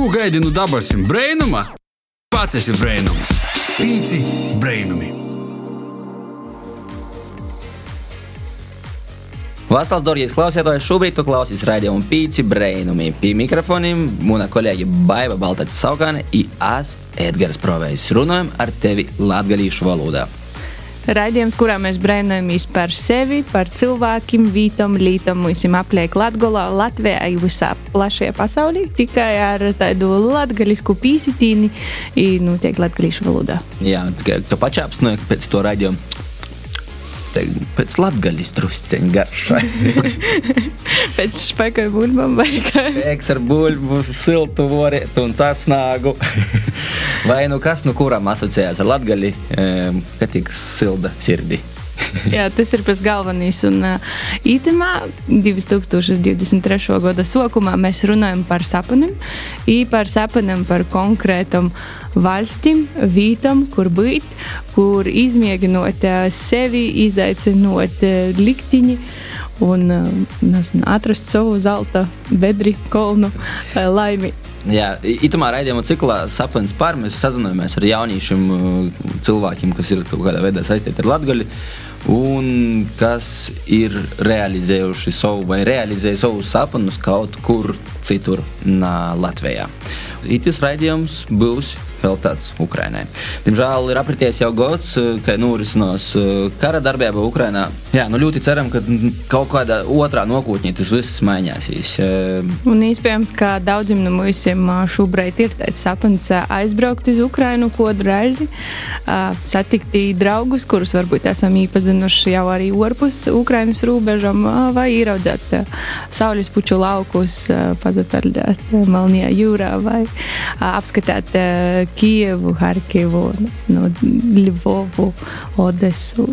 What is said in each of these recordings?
Ko gaidi no dabasim brainuma? Pats esi brainums. Pīci brainumi. Vasals, darbie klausītāji, šobrīd tu klausies raidījumu pīci brainumi. Pie mikrofoniem mūna kolēģi Baiva Baltacis Saukāne i es Edgars Provejs. Runājam ar tevi latgalīšu valodā. Raidījums, kurā mēs brēnamies par sevi, par cilvēkiem, vītam, lītam, visam apliek Latgolā, Latvijā, visā plašajā pasaulī, tikai ar tādu latgaļisku pīsitīni, nu, tiek latgaļīšu valodā. Jā, tu pačāps no pēc to raidījumu. Pēc latgaļas drusceņa garšai. pēc spēka ar buļbuļsakām vai kā? Pēc ar buļbuļu, siltu vorietu un sasnāgu. vai nu kas nu kuram asociējās ar latgaļi, ka tik silda sirdī. Jā, tas ir pats galvenais. Un uh, īstenībā 2023. gada sākumā mēs runājam par sapniem, par sapniem par konkrētam valstīm, vītam, kur būt, kur izmēģinot uh, sevi, izaicinot uh, liktiņu un nezinu, atrast savu zelta bedri, kolnu laimi. Jā, itamā raidījuma ciklā sapnis par mēs sazināmies ar jauniešiem cilvēkiem, kas ir kaut kādā veidā saistīti ar Latviju un kas ir realizējuši savu vai realizēja savus sapņus kaut kur citur Latvijā. Itis raidījums būs veltīts Ukraiņai. Diemžēl ir aprities jau gads, kad norisinās kara darbība Ukraiņā. Jā, nu ļoti ceram, ka kaut kādā otrā nokūtnī tas viss mainīsies. Un iespējams, ka daudziem no mums šobrīd ir tāds sapnis aizbraukt uz Ukraiņu kādu reizi, satikt draugus, kurus varbūt esam iepazinuši jau arī ārpus Ukraiņas robežām, vai ieraudzēt saules puču laukus, pazaperdēt Melnajā jūrā vai apskatīt Kijevu, Harkivu, no Lvovu, Odesu.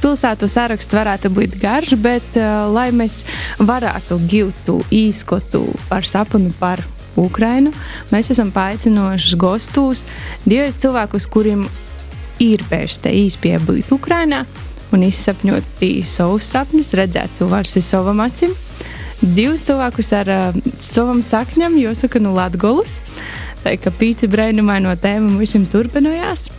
Pilsētu saraksts varētu būt garš, bet uh, lai mēs varētu gūt īskotu par sapni par Ukrainu, mēs esam paaicinājuši gostus divus cilvēkus, kuriem ir pēc tam īstenībā būt Ukrainā un izsapņot savus sapņus, redzēt to vairs ar savam acīm. Divus cilvēkus ar uh, savam sakņam, jāsaka, no Latvijas. Tā kā pīci brainumā no tēmām visam turpinājās.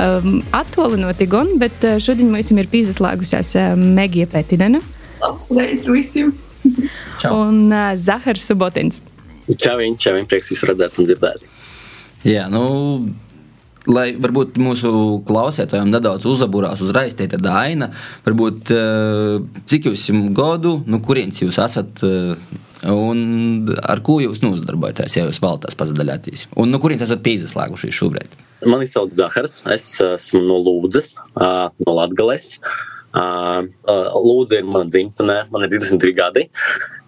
Um, Attolinoti gan, bet uh, šodien mums ir pīzaslēgusies uh, Megija Petinena. Apsveicu visiem! Čau. Un uh, Zahars Subotins. Čau, viņš, čau, viņš prieks jūs redzēt un dzirdēt. Jā, nu, lai varbūt mūsu klausītājiem nedaudz uzaburās uzreiz te tāda aina, varbūt cik jūs esat gadu, nu kurienes jūs esat Un ar ko jūs nodarbojaties, ja jūs vēlaties pazudāties? Un no kurienes esat pieslēgušies šobrīd? Mani sauc Zahars, es esmu no Lūdzes, no Latgales. Lūdzu, ir mana dzimtene, man ir 22 gadi.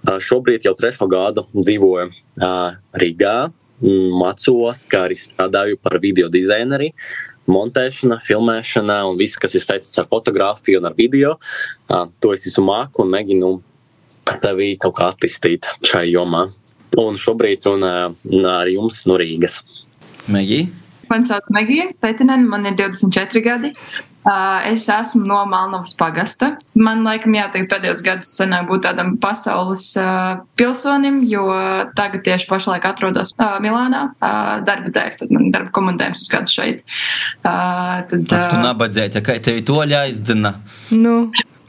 Šobrīd jau trešo gadu dzīvoju Rīgā, mācos, kā arī strādāju par video dizaineri montēšana, filmēšana un viss, kas ir saistīts ar fotografiju un ar video. To es visu māku un mēģinu sevi kaut kā attīstīt šai jomā. Un šobrīd runāju ar jums no Rīgas. Megija? Man sauc Megija Petinēna, man ir 24 gadi. Es esmu no Malnavas pagasta. Man laikam jāteikt pēdējos gados senāk būt tādam pasaules pilsonim, jo tagad tieši pašlaik atrodos Milānā darba dēļ, tad man darba komandējums uz kādu šeit. Tad, Ak, tu nabadzēji, ja kā tevi to ļaizdina? Nu.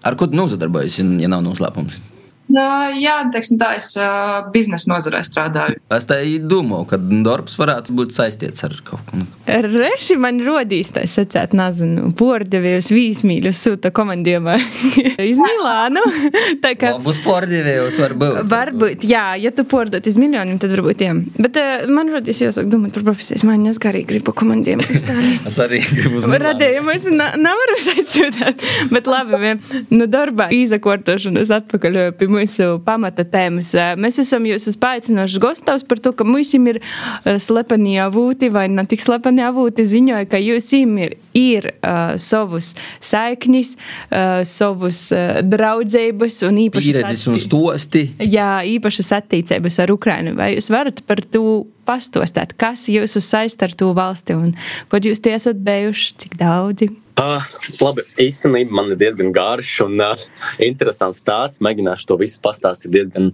Ar ko tu nozadarbojies, ja nav noslēpums? Jā, teiksim, tā es uh, biznesa nozarē strādāju. Es tā domāju, ka darbs varētu būt saistīts ar kaut ko. Reši man rodīs, tā secēt, nezinu, pordevējus vīsmīļus sūta komandījumā iz Milānu. tā kā. Būs pordevējus varbūt. Varbūt, jā, ja tu pordot iz miljoniem, tad varbūt jā. Bet uh, man rodīs jāsaka domāt par profesijas, man es garīgi gribu komandījumu. es arī gribu uz Milānu. Radējumu es nevaru aizsūtāt, bet labi, no darba izakortošanas atpakaļ pie mūsu pamata tēmas. Mēs esam jūs uzaicinājuši gostos par to, ka mums ir slepeni avūti vai ne tik slepeni avūti ziņoja, ka jūs ir, ir uh, savus saiknis, uh, savus uh, draudzības un īpašas pieredzes un stosti. Jā, īpašas attīstības ar Ukrainu. Vai jūs varat par to pastostāt, kas jūs saist ar to valsti un ko jūs tie esat bijuši, cik daudzi? Uh, labi, īstenībā man ir diezgan garš un uh, interesants stāsts. Mēģināšu to visu pastāstīt diezgan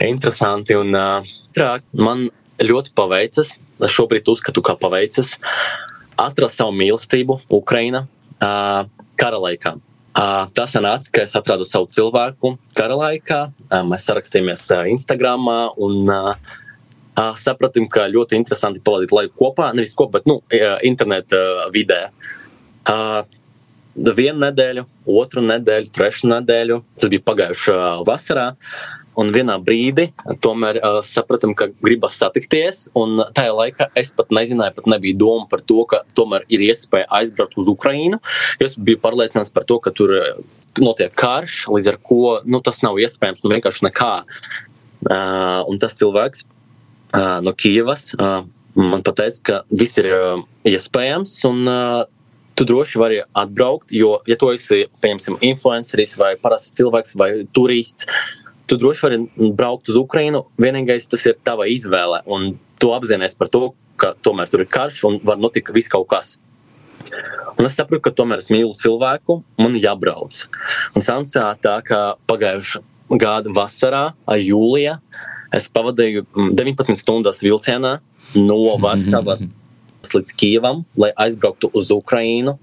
interesanti. Un, uh, man ļoti paveicas. Es šobrīd uzskatu, ka paveicas atrast savu mīlestību Ukrajinā uh, kara laikā. Uh, tas nāca, ka es atradu savu cilvēku kara laikā. Uh, mēs sarakstījāmies uh, Instagram un uh, uh, sapratām, ka ļoti interesanti pavadīt laiku kopā. Nevis kopā, bet nu, interneta uh, vidē. Uh, vienu nedēļu, otru nedēļu, trešu nedēļu. Tas bija pagājušā vasarā. Uh, Un vienā brīdī tomēr uh, sapratām, ka gribas satikties. Tajā laikā es pat nezināju, pat nebija doma par to, ka tomēr ir iespēja aizbraukt uz Ukrajinu. Es biju pārliecināts par to, ka tur notiek karš, līdz ar to nu, tas nav iespējams nu, vienkārši nekā. Uh, un tas cilvēks uh, no Kijavas uh, man teica, ka viss ir uh, iespējams. Un, uh, tu droši vari atbraukt, jo, ja tu esi, piemēram, influenceris vai parasts cilvēks vai turists, tu droši vari braukt uz Ukrajinu. Vienīgais tas ir tava izvēle, un tu apzinājies par to, ka tomēr tur ir karš un var notikt viss kaut kas. Un es saprotu, ka tomēr es mīlu cilvēku, man jābrauc. Un sanāca tā, ka pagājušā gada vasarā, jūlijā, es pavadīju 19 mm, stundas vilcienā no Varšavas līdz Kievam, lai aizbrauktu uz Ukrajinu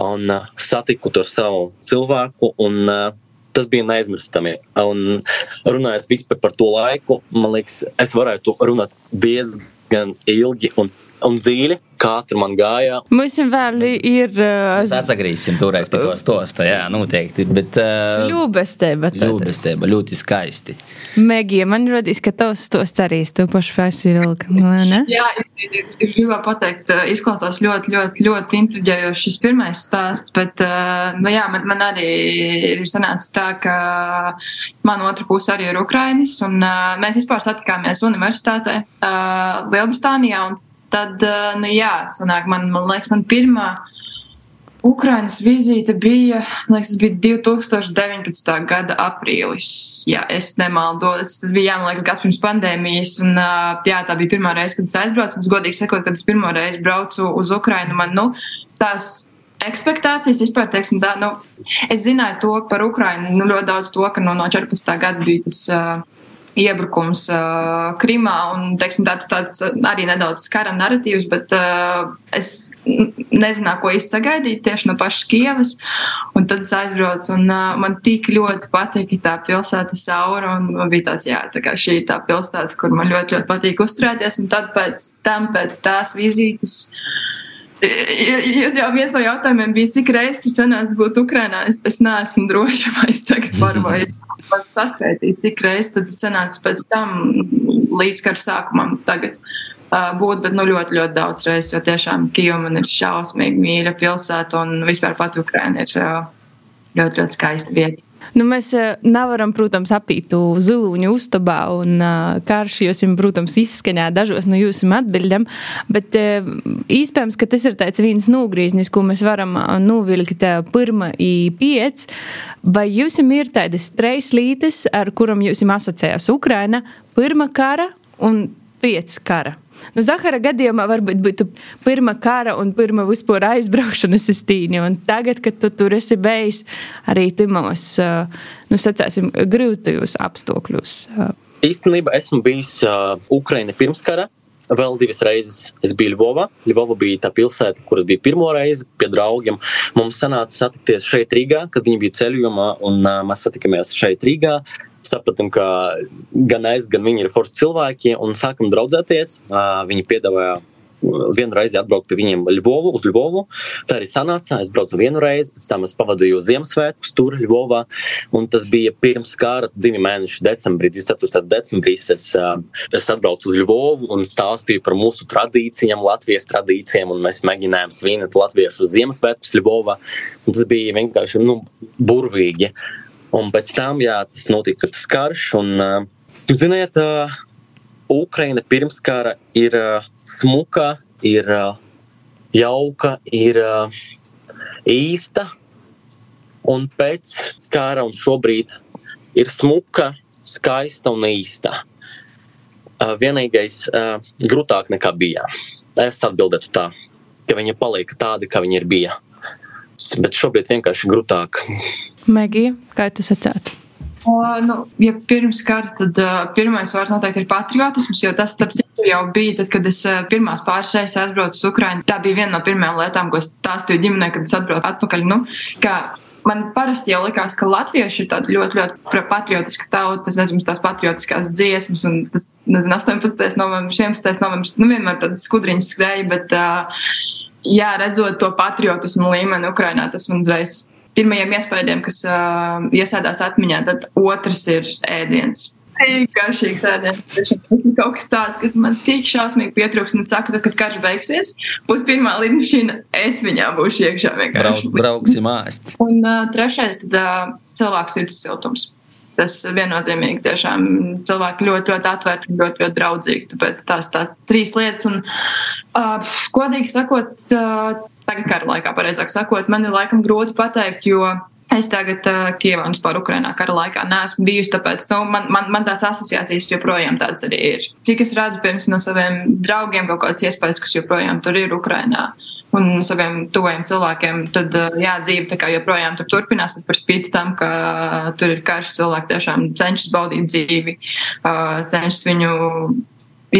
un uh, satiku tur savu cilvēku. Un, uh, tas bija neaizmirstami. Un runājot vispār par to laiku, man liekas, es varētu runāt diezgan ilgi un, un dziļi kā tur man gāja. Mums vēl ir. Uh, Mēs atgriezīsim toreiz pie to stosta, jā, noteikti. Bet, uh, ļūbestēba. Ļūbestēba, ļoti skaisti. Megija, man rodīs, ka tavs stosts arī to pašu fēsi vilka? Jā, es gribu pateikt, izklausās ļoti, ļoti, ļoti intriģējoši šis pirmais stāsts, bet, nu jā, man, man arī ir sanācis tā, ka man otra puse arī ir Ukrainis, un mēs vispār satikāmies universitātē Lielbritānijā, un tad, nu jā, sanāk, man, man liekas, man pirmā Ukrainas vizīte bija, liekas, bija 2019. gada aprīlis, ja es nemaldos. Tas bija, jā, man liekas, gads pirms pandēmijas, un jā, tā bija pirmā reize, kad es aizbraucu, un godīgi sakot, kad es pirmo reizi braucu uz Ukrainu, man, nu, tās ekspektācijas vispār, teiksim, tā, nu, es zināju to par Ukrainu, nu, ļoti daudz to, ka no, no 14. gada bija tas. Uh, iebrukums uh, Krimā un teiksim, tāds, tāds arī nedaudz kara narratīvs, bet uh, es nezināju, ko īsti sagaidīt tieši no pašas Kievas. Un tad es aizbraucu un uh, man tik ļoti patika tā pilsēta Saura un man bija tāds, jā, tā kā šī ir tā pilsēta, kur man ļoti, ļoti patīk uzturēties. Un tad pēc tam, pēc tās vizītes. Jūs jau viens no jautājumiem bija, cik reizes ir sanācis būt Ukrainā. Es, es neesmu droša, vai es tagad varu vai es saskaitīt, cik reizes tad sanācis pēc tam līdz kara sākumam tagad būt, bet nu ļoti, ļoti daudz reizes, jo tiešām Kijova man ir šausmīgi mīļa pilsēta un vispār pat Ukraina ir uh, ļoti, ļoti skaista vieta. Nu, mēs uh, nevaram, protams, apīt ziloņu uztabā, un uh, karš jūs, protams, izskaņā dažos no jūsu atbildēm, bet uh, iespējams, ka tas ir tāds viens nogrīznis, ko mēs varam novilkt uh, pirma i piec, vai jums ir tādas treis lītes, ar kuram jūs asociējās Ukraina, pirma kara un piec kara? Nu, Zahara gadījumā varbūt būtu pirmā kara un pirmā vispār aizbraukšanas iztīņa. Tagad, kad tu tur esi bijis arī timos, nu, sacēsim, grūtajos apstākļos. Īstenībā esmu bijis uh, Ukraina pirms kara. Vēl divas reizes es biju Ļuvovā. Ļuvova bija tā pilsēta, kur bija pirmo reizi pie draugiem. Mums sanāca satikties šeit Rīgā, kad viņi bija ceļojumā, un uh, mēs satikāmies šeit Rīgā sapratām, ka gan es, gan viņi ir forši cilvēki un sākam draudzēties. Viņi piedāvāja vienu reizi atbraukt pie viņiem Lvovu, uz Lvovu. Tā arī sanāca. Es braucu vienu reizi, pēc tam es pavadīju Ziemassvētkus tur, Ļuvovā. Un tas bija pirms kara, divi mēneši, decembrī, 24. decembrī. Es, es atbraucu uz Ļuvovu un stāstīju par mūsu tradīcijām, Latvijas tradīcijām. Mēs mēģinājām svinēt latviešu Ziemassvētkus Ļuvovā. Un tas bija vienkārši nu, burvīgi. Un pēc tam, jā, tas notika tas karš. Un, jūs zināt, Ukraina pirms kara ir smuka, ir jauka, ir īsta. Un pēc kara un šobrīd ir smuka, skaista un īsta. Vienīgais grūtāk nekā bija. Es atbildētu tā, ka viņa paliek tāda, kā viņa ir bija. Bet šobrīd vienkārši grūtāk. Megija, kā tu sacētu? Nu, ja pirms kara, tad uh, pirmais vārds noteikti ir patriotisms, jo tas, starp citu, jau bija tad, kad es uh, pirmās pāris reizes aizbraucu uz Ukrajinu. Tā bija viena no pirmajām lietām, ko stāstīju ģimenē, kad es atbraucu atpakaļ. Nu, Man parasti jau likās, ka latvieši ir tāda ļoti, ļoti patriotiska tauta. Es nezinu, tās patriotiskās dziesmas, un tas, nezinu, 18. novembris, 11. novembris, nu vienmēr tādas skudriņas skrēja, bet, uh, jā, redzot to patriotismu līmeni Ukrainā, tas man uzreiz pirmajiem iespējām, kas uh, iesēdās atmiņā, tad otrs ir ēdiens. Garšīgs ēdiens. Tas ir kaut kas tāds, kas man tik šausmīgi pietrūks. Un es saku, tad, kad karš beigsies, būs pirmā lidmašīna, es viņā būšu iekšā. Brauk, brauksim āst. Un uh, trešais, tad uh, cilvēks sirds siltums. Tas viennozīmīgi tiešām cilvēki ļoti, ļoti atvērti un ļoti, ļoti draudzīgi. Tāpēc tās tās trīs lietas. Un, uh, godīgi sakot, uh, tagad kara laikā, pareizāk sakot, man ir laikam grūti pateikt, jo Es tagad uh, Kievā un par Ukrainā kara laikā neesmu bijusi, tāpēc nu, man, man, man tās asociācijas joprojām tādas arī ir. Cik es redzu, piemēram, no saviem draugiem kaut kāds iespējas, kas joprojām tur ir Ukrainā. Un saviem tuvajiem cilvēkiem, tad jā, dzīve tā kā joprojām tur turpinās, bet par spīti tam, ka tur ir karš, cilvēki tiešām cenšas baudīt dzīvi, uh, cenšas viņu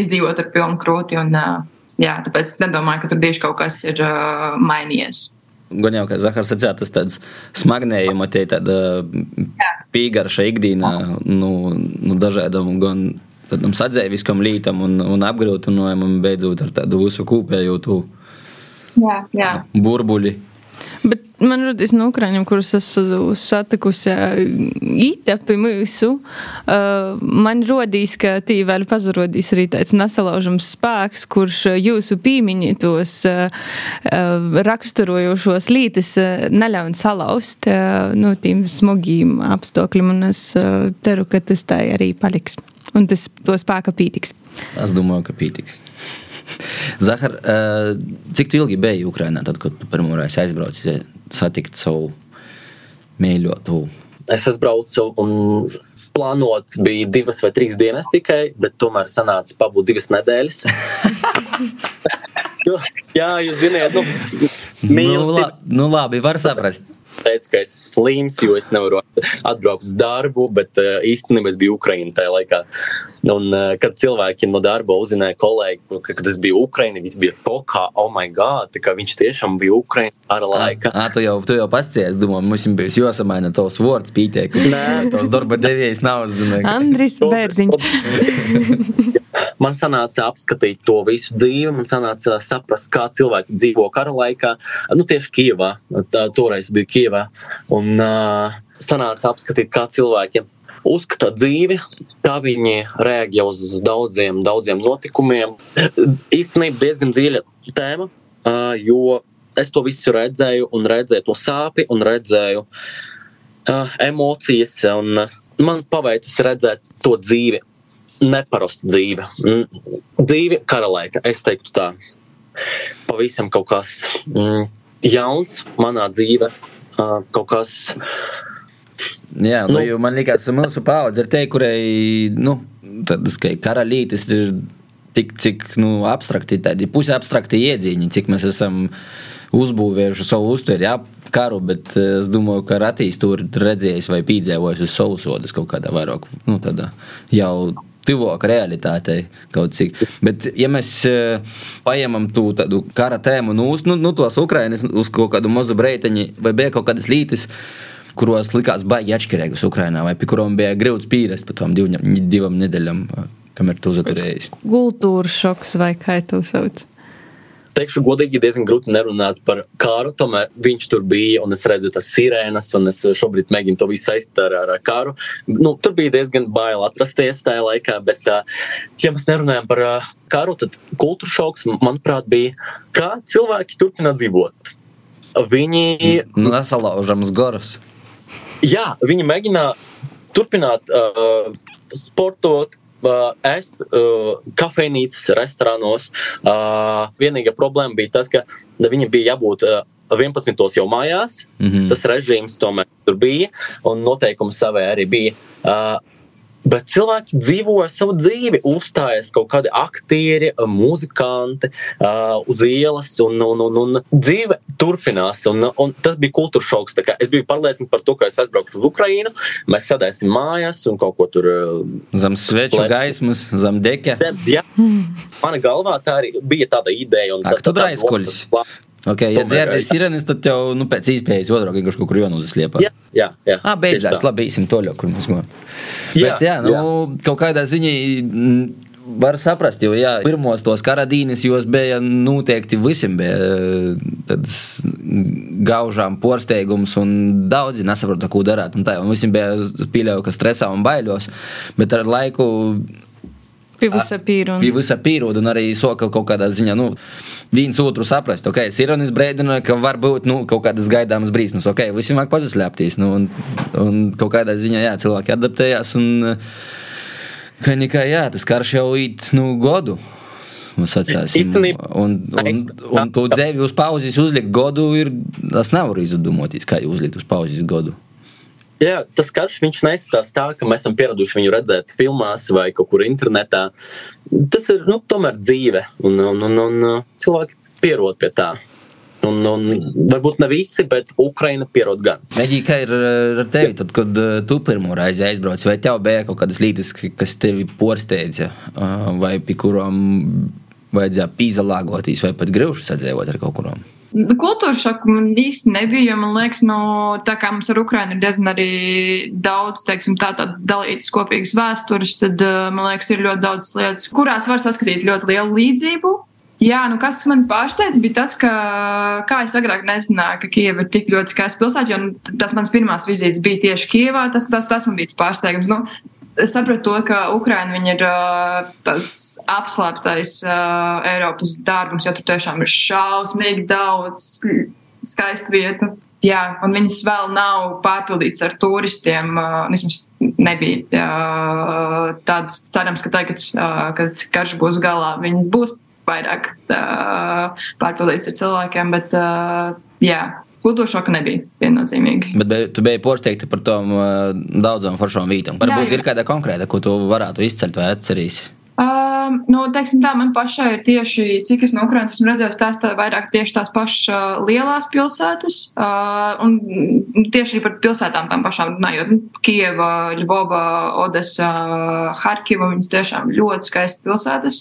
izdzīvot ar pilnu krūti. Un, uh, jā, tāpēc nedomāju, ka tur tieši kaut kas ir uh, mainījies gan jau, kā Zahars sacīja, tas tāds smagnējuma, tie tāda pīgarša ikdienā, nu, nu dažādam gan tādam sadzēviskam lītam un, un apgrūtinājumam beidzot ar tādu visu kopējo tu jā, jā. burbuļi. Bet man rodas no Ukrāņiem, kurus esmu satikusi ītepi mūsu, man rodīs, ka tī vēl pazarodīs arī tāds nesalaužams spēks, kurš jūsu pīmiņītos raksturojošos lītis neļaun salauzt no tiem smogīm apstākļiem, un es ceru, ka tas tā arī paliks. Un tas to spēka pītiks. Es domāju, ka pītiks. Zahar, cik ilgi biji Ukrajinā, tad, kad tu pirmo reizi aizbrauci satikt savu mīļotu? Es aizbraucu un plānots bija divas vai trīs dienas tikai, bet tomēr sanāca pabūt divas nedēļas. jo, jā, jūs zināt, nu, nu, la, nu labi, var saprast teicu, ka esmu slims, jo es nevaru atbraukt uz darbu, bet uh, īstenībā es biju Ukraiņā tajā laikā. Un, uh, kad cilvēki no darba uzzināja, kolēģi, nu, ka, kad es biju Ukraiņā, viņi bija fokā, oh, my God, ka viņš tiešām bija Ukraiņā ar laiku. Ah, tu jau, tu jau pasties, domāju, mums bija jāsamaina tos vārds pītiek. Nē, tos darba devējs nav zināms. Andris Bērziņš. man sanāca apskatīt to visu dzīvi, man sanāca saprast, kā cilvēki dzīvo kara laikā. Nu, tieši Kijavā, tā, toreiz bija Kijavā. Un uh, sanāca apskatīt, kā cilvēki uzskata dzīvi, kā viņi reaģē uz daudziem, daudziem notikumiem. Īstenībā diezgan dziļa tēma, uh, jo es to visu redzēju, un redzēju to sāpes, un redzēju uh, emocijas. Un, uh, man paveicas redzēt to dzīvi neparasta dzīve. Mm, dzīve kara laika, es teiktu tā. Pavisam kaut kas mm, jauns manā dzīvē, kaut kas. Jā, nu, nu, man liekas, ka mūsu paudze ir te, kurai nu, tādas karalītes ir tik cik nu, abstrakti, tādi pusabstrakti iedziņi, cik mēs esam uzbūvējuši savu uztveri ap karu, bet es domāju, ka Ratīs tur redzējis vai piedzīvojis uz savu sodas kaut kādā vairāk, nu, tādā jau tuvāk realitātei kaut cik. Bet, ja mēs uh, paņemam to kara tēmu nu, nu, nu, tos Ukraiņas, uz kaut kādu mazu breiteņu, vai bija kaut kādas lītis, kuros likās baigi atšķirīgas Ukraiņā, vai pie kurām bija grūts pīrest par tām divām nedēļām, kamēr tu uzturējies. Kultūras šoks vai kā to sauc? Teikšu, godīgi, diezgan grūti nerunāt par kāru. Tomēr viņš tur bija, un es redzu tas sirēnas, un es šobrīd mēģinu to visu saistīt ar, ar kāru. Nu, tur bija diezgan bail atrasties tajā laikā, bet, ja mēs nerunājam par karu, tad kultūra šoks, manuprāt, bija, kā cilvēki turpina dzīvot. Viņi. Nu, nesalaužams garus. Jā, viņi mēģina turpināt uh, sportot, ēst kafejnīcas, restorānos. Vienīgā problēma bija tas, ka viņam bija jābūt uh, 11. jau mājās. Mm -hmm. Tas režīms tomēr tur bija, un noteikumi savai arī bija. Uh, Bet cilvēki dzīvo savu dzīvi, uzstājas kaut kādi aktieri, muzikanti uh, uz ielas, un, un, un, un dzīve turpinās. Un, un tas bija kultūras šoks. Es biju pārliecināts par to, ka es aizbraukšu uz Ukrajinu, mēs sēdēsim mājās un kaut ko tur. Zem sveču plēpsim. gaismas, zem deka. Jā, mana galvā tā arī bija tāda ideja. Ak, tu draiskuļs. Okay, ja dzirdēs sirenes, tad jau nu, pēc iespējas otrā vienkārši kaut kur jonūzas liepā. Jā, jā. jā. Ah, beidzās, labi, īsim to jau, kur mēs gājām. Jā, Bet, jā, nu, jā. kaut kādā ziņā. Var saprast, jo jā, pirmos tos karadīnes jūs bija noteikti visiem bija tāds gaužām porsteigums un daudzi nesaprata, ko darāt. Un tā, un visiem bija pieļauju, ka stresā un baiļos, bet ar laiku Pīrāna. Pie visa pīrāna, un arī soka kaut kādā ziņā, nu, viens otru saprast. Ok, es ironis brēdināju, ka var būt, nu, kaut kādas gaidāmas brīsmas. Ok, visiem vajag pazaslēpties, nu, un, un kaut kādā ziņā, jā, cilvēki adaptējās, un, ka nekā, jā, tas karš jau īt, nu, godu. Īstenībā, un, un, un to dzēvi uz pauzes uzlikt godu, ir, tas nevar izdomāties, kā uzlikt uz pauzes godu. Jā, tas karš neizskatās tā, ka mēs esam pieraduši viņu redzēt filmās vai kaut kur internetā. Tas ir nu, tomēr dzīve, un, un, un, un cilvēki pierod pie tā. Un, un varbūt ne visi, bet Ukraina pierod gan. Mēģināja, kā ir ar tevi, tad, kad tu pirmo reizi aizbrauci, vai tev bija kaut kādas lietas, kas tevi porsteidza, vai pie kurām vajadzēja pīzalāgoties, vai pat grūši sadzēvot ar kaut kurām? Kultūra šoka man īsti nebija, jo man liekas, no tā kā mums ar Ukrainu ir diezgan arī daudz, teiksim, tā tāda dalītas kopīgas vēstures, tad man liekas, ir ļoti daudz lietas, kurās var saskatīt ļoti lielu līdzību. Jā, nu kas man pārsteidz, bija tas, ka, kā es agrāk nezināju, ka Kieva ir tik ļoti skaista pilsēta, jo tas mans pirmās vizītes bija tieši Kievā, tas, tas, tas man bija pārsteigums. Nu, Es sapratu to, ka Ukraina ir uh, tāds apslēptais uh, Eiropas dārgums, jo tur tiešām ir šausmīgi daudz skaistu vietu. Jā, un viņas vēl nav pārpildītas ar turistiem. Uh, vismaz nebija uh, tāds cerams, ka tagad, uh, kad karš būs galā, viņas būs vairāk uh, pārpildītas ar cilvēkiem. Bet, uh, jā, Kultūršoka nebija viennozīmīgi. Bet be, tu biji porsteigta par tām uh, daudzām foršām vītām. Varbūt jā, jā. ir kāda konkrēta, ko tu varētu izcelt vai atcerīsi? Uh, nu, teiksim, tā, man pašai ir tieši, cik es no Ukrainas esmu redzējis, tās tā vairāk tieši tās pašas uh, lielās pilsētas. Uh, un tieši par pilsētām tām pašām runājot. Kieva, Ļvova, Odesa, Harkiva, viņas tiešām ļoti skaistas pilsētas.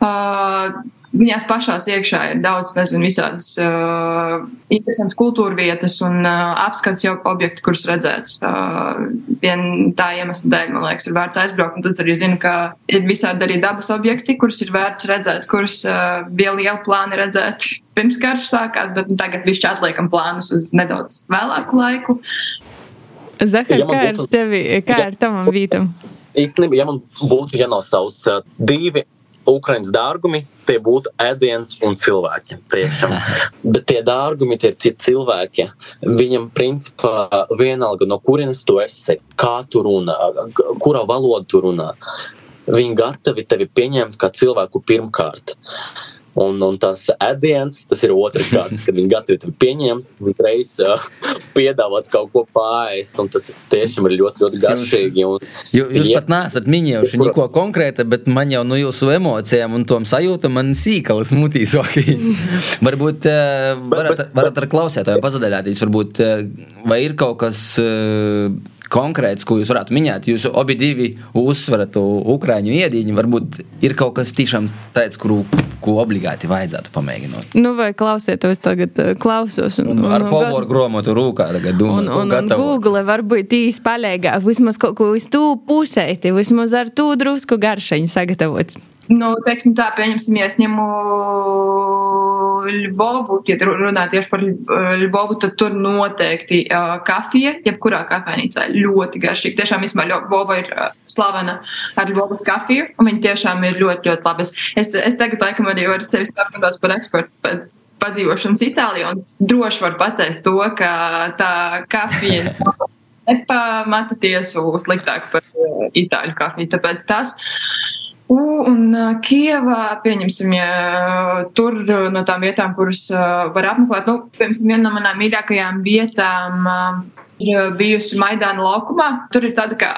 Uh, Viņās pašās iekšā ir daudz, nezinu, visādas uh, interesantas kultūra vietas un uh, apskats jau objekti, kurus redzēt. Uh, vien tā iemesla dēļ, man liekas, ir vērts aizbraukt. Un tad arī zinu, ka ir visādi arī dabas objekti, kurus ir vērts redzēt, kurus uh, bija liela plāna redzēt pirms karš sākās, bet nu, tagad višķi atliekam plānus uz nedaudz vēlāku laiku. Zahar, ja kā būtu, ir tevi, kā ja, ir tavam vītam? Īstenībā, ja man būtu jānosauc uh, divi Ukraiņas dārgumi, tie būtu ēdiens un cilvēki. Tiešām. Bet tie dārgumi, tie ir tie cilvēki. Viņam, principā, vienalga no kurienes tu esi, kā tu runā, kurā valodā tu runā. Viņi gatavi tevi pieņemt kā cilvēku pirmkārt. Un, un tas ēdiens, tas ir otrkārt, kad viņi gatavi tevi pieņemt un reiz uh, piedāvāt kaut ko pāriest. Tas tiešām ir ļoti, ļoti garšīgi. Un, jūs jūs ja, pat neesat minējuši neko kur... konkrēta, bet man jau no jūsu emocijām un tom sajūtam man sīkals mutīs. varbūt uh, varat, varat ar klausētājiem pazadaļāties, varbūt uh, vai ir kaut kas. Uh, konkrēts, ko jūs varētu minēt. Jūs abi divi uzsverat ukrāņu iedīņu. Varbūt ir kaut kas tiešām tāds, kuru ko obligāti vajadzētu pamēģināt. Nu, vai klausieties, tagad uh, klausos. Un, un, ar povoru gromotu rūkā tagad domāju. Un, un, un Google varbūt īsti palīgāk, vismaz kaut ko uz tū pusēti, vismaz ar tū drusku garšaņu sagatavot. Nu, teiksim tā, pieņemsim, ja es ņemu Lvovu, ja runā tieši par Lvovu, tad tur noteikti uh, kafija, jebkurā kafejnīcā ļoti garšīgi. Tiešām vismaz Lvova ir uh, slavena ar Lvovas kafiju, un viņi tiešām ir ļoti, ļoti labas. Es, es tagad laikam arī varu sevi stāstīt par eksportu pēc padzīvošanas Itālijā, un droši var pateikt to, ka tā kafija nepamata tiesu sliktāk par itāļu kafiju. Tāpēc tas. Un Kievā, pieņemsim, ja tur no tām vietām, kuras var apmeklēt, nu, piemēram, viena no manām mīļākajām vietām ir bijusi Maidāna laukumā. Tur ir tāda kā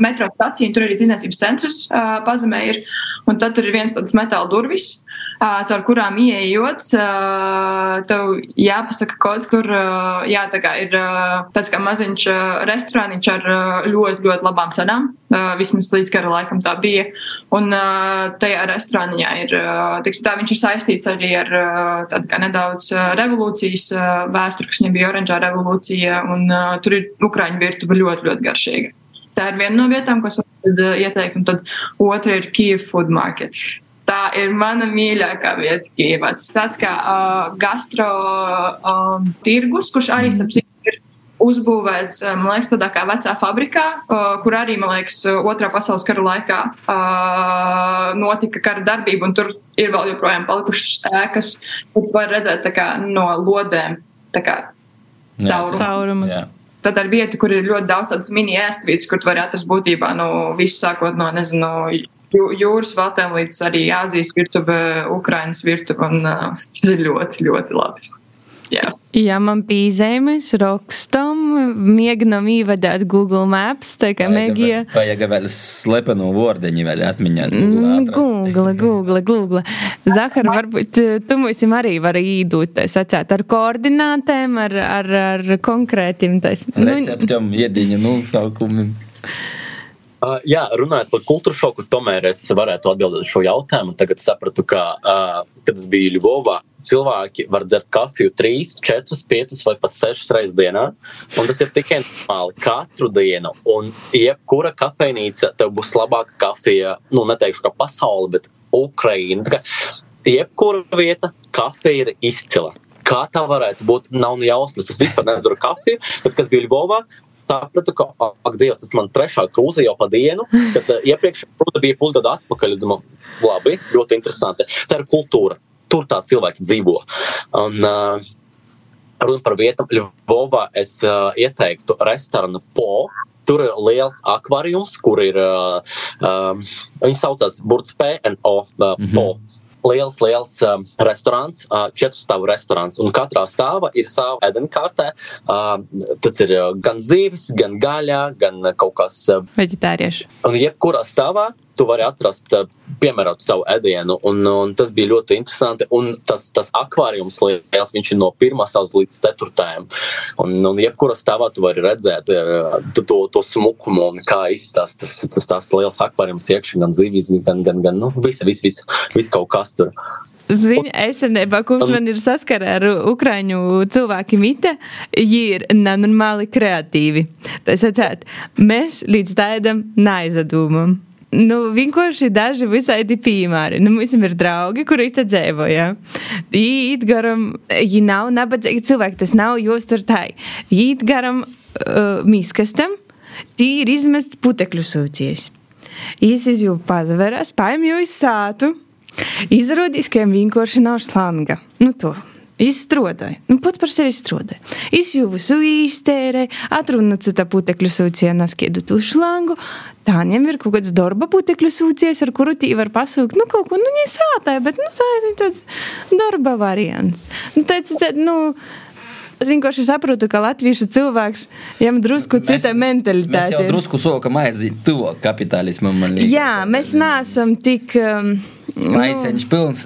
metro stacija, tur arī tirdzniecības centrs pazemē ir. Un tad tur ir viens tāds metāla durvis, caur kurām ieejot, uh, tev jāpasaka kods, kur uh, jā, tā kā ir uh, tāds kā maziņš uh, restorāniņš ar uh, ļoti, ļoti labām cenām. Uh, vismaz līdz kara laikam tā bija. Un uh, tajā restorāniņā ir, uh, tiksim, tā viņš ir saistīts arī ar uh, tādu kā nedaudz uh, revolūcijas uh, vēsturi, kas viņam bija oranžā revolūcija, un uh, tur ir ukraiņu virtuve ļoti, ļoti garšīga. Tā ir viena no vietām, ko es varu ieteikt, un tad otra ir Kiev Food Market. Tā ir mana mīļākā vieta Kijavā. Tas tāds kā uh, gastro um, tirgus, kurš arī starp citu ir uzbūvēts, man liekas, tādā kā vecā fabrikā, uh, kur arī, man liekas, otrā pasaules kara laikā uh, notika kara darbība, un tur ir vēl joprojām palikušas ēkas, kur var redzēt tā kā no lodēm, tā kā caurumus. Caurumus. Tad ir vieta, kur ir ļoti daudz tādas mini ēstvietas, kur var atrast būtībā no nu, visu sākot no, nezinu, jūras valtēm līdz arī Āzijas virtuve, Ukrainas virtuve, un tas ir ļoti, ļoti labi. Jā. Ja man bija zemes rakstam, mēģinām ievadīt Google Maps, tā kā mēģināja. Vajag vēl slepenu vordeņu vēl atmiņā. Mm, Google, Google, Google. Zahar, varbūt tu mums arī vari īdūt, sacēt, ar koordinātēm, ar, ar, ar konkrētiem tais. Receptiem, iediņu nosaukumiem. Uh, jā, runājot par kultūru šoku, tomēr es varētu atbildēt uz šo jautājumu. Tagad sapratu, ka, uh, kad es biju Ļuvovā, cilvēki var dzert kafiju 3, 4, 5 vai pat 6 reizes dienā. Tas ir tikai normāli katru dienu. Un jebkura kafejnīca tev būs labāka kafija, nu, neteikšu, ka pasaule, bet kā jebkura vieta, kafija ir izcila. Kā tā varētu būt? Nav jausmas. Es vispār nedzeru kafiju, bet, kad biju Ļuvovā, sapratu, ka, ak, Dievs, tas man trešā krūze jau pa dienu, kad uh, iepriekš krūze bija pusgadu atpakaļ. Es domāju, labi, ļoti interesanti. Tā ir kultūra. Tur tā cilvēki dzīvo. Un, uh, Runājot par vietām, Ļuvovā es uh, ieteiktu restorānu Po. Tur ir liels akvārijums, kur ir. Uh, um, viņi saucās Burbuļs PNO uh, mm -hmm. Po liels, liels um, restorāns, uh, četru stāvu restorāns. Un katrā stāvā ir sava ēdienkārtē. Uh, tas ir uh, gan zīves, gan gaļa, gan kaut kas uh, vegetāriešu. Un jebkurā stāvā tu vari atrast, piemērot savu ēdienu. Un, un tas bija ļoti interesanti. Un tas, tas akvārijums liels, viņš ir no pirmā savas līdz ceturtajam. Un, un jebkurā stāvā tu vari redzēt to, to smukumu un kā izskatās tas, tas, tas liels akvārijums iekšā, gan zivis, gan, gan, gan nu, visi, visi, visi, visi kaut kas tur. Ziņa, esenībā, kurš man ir saskarē ar ukraiņu cilvēku mite, ir nenormāli kreatīvi. Tas atcēt, mēs līdz tādam neizdomājam. Nu, vienkārši daži visai piemēri. Nu, mums ir draugi, kuri te dzīvo. Ja? Īt garam, viņi nav nabadzīgi cilvēki, tas nav jūs tur tā. Īt garam uh, miskastam, tī ir izmests putekļu sūcies. Īs izjūta pazaverās, paimju iz sātu. Izrādījās, ka viņam vienkārši nav slanga. Nu, to. Izstrādāja, nu, pats par sevi izstrādāja. Izjūta visu īstērē, atrunāja cita putekļu sūcija, naskiedu tu šlangu. Tā viņam ir kaut kāds darba putekļu sūcies, ar kuru tī var pasūkt, nu, kaut ko, nu, nesātāja, bet, nu, tā ir tāds darba variants. Nu, tāds, tāds, nu, Es vienkārši saprotu, ka latviešu cilvēks viņam drusku cita mentalitāte. Mēs jau drusku sokam aiziet to kapitālismam. Jā, mēs neesam tik. Um, Maiseņš nu... pilns,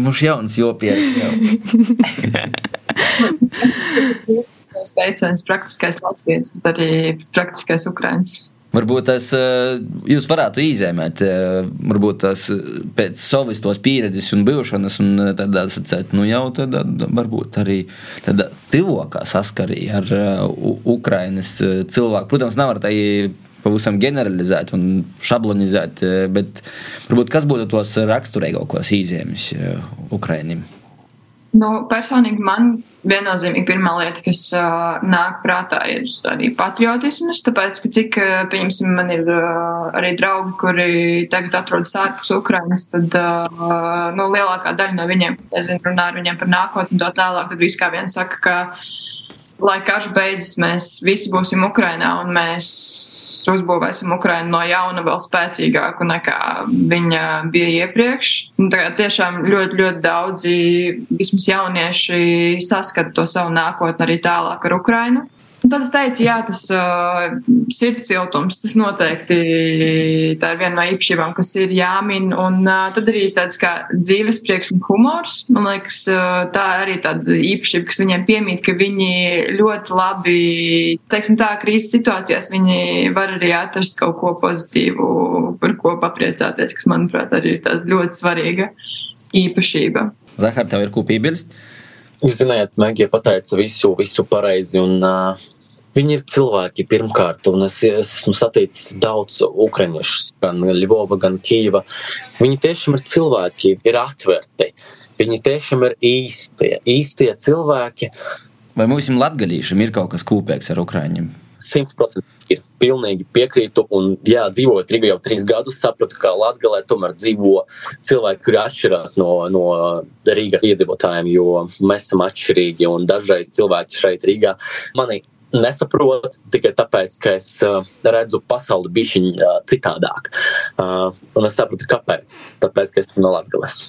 mums jauns jopieris. Tas teiciens praktiskais latviens, bet arī praktiskais ukrains. Varbūt tas jūs varētu izēmēt, varbūt tas pēc savas tos pieredzes un bijušanas, un tādā sacēt, nu jau tad varbūt arī tādā tivokā saskarī ar Ukrainas cilvēku. Protams, nevar tā pavisam generalizēt un šablonizēt, bet varbūt kas būtu tos raksturīgākos izēmes Ukrainim? Nu, personīgi man viennozīmīgi pirmā lieta, kas uh, nāk prātā, ir arī patriotisms. Tāpēc, ka cik, pieņemsim, man ir uh, arī draugi, kuri tagad atrodas ārpus Ukrainas, tad uh, nu, lielākā daļa no viņiem, es zinu, runā ar viņiem par nākotni un tā tālāk, tad viss kā viens saka, ka lai karš beidzas, mēs visi būsim Ukrainā un mēs uzbūvēsim Ukrainu no jauna vēl spēcīgāku nekā viņa bija iepriekš. Tagad tiešām ļoti, ļoti daudzi, vismaz jaunieši, saskata to savu nākotni arī tālāk ar Ukrainu. Un tad es teicu, jā, tas uh, sirds siltums, tas noteikti tā ir viena no īpašībām, kas ir jāmin. Un uh, tad arī tāds kā dzīves prieks un humors. Man liekas, uh, tā arī tāda īpašība, kas viņiem piemīt, ka viņi ļoti labi, teiksim tā, krīzes situācijās viņi var arī atrast kaut ko pozitīvu, par ko papriecāties, kas, manuprāt, arī ir tāda ļoti svarīga īpašība. Zahar, tev ir ko piebilst? Jūs zināt, Megija pateica visu, visu pareizi. Un, uh, Viņi ir cilvēki pirmkārt, un es esmu saticis daudz ukraiņus, gan Ļuvova, gan Kīva. Viņi tiešām ir cilvēki, ir atvērti. Viņi tiešām ir īstie, īstie cilvēki. Vai mums latgadīšiem ir kaut kas kopīgs ar ukraiņiem? Simtprocentīgi ir pilnīgi piekrītu. Un, jā, dzīvojot Rīgā jau trīs gadus, sapratu, ka Latvijā tomēr dzīvo cilvēki, kuri atšķirās no, no Rīgas iedzīvotājiem, jo mēs esam atšķirīgi. Un dažreiz cilvēki šeit Rīgā mani nesaprotu tikai tāpēc, ka es uh, redzu pasauli bišķiņ uh, citādāk. Uh, un es saprotu, kāpēc. Tāpēc, ka es esmu no Latvijas.